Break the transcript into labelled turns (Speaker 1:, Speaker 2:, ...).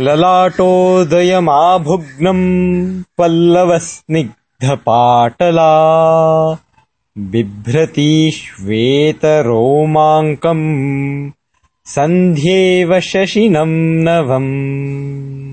Speaker 1: ललाटोदयमाभुग्नम् पल्लवस्निग्धपाटला बिभ्रती श्वेतरोमाङ्कम् सन्ध्येव शशिनम् नवम्।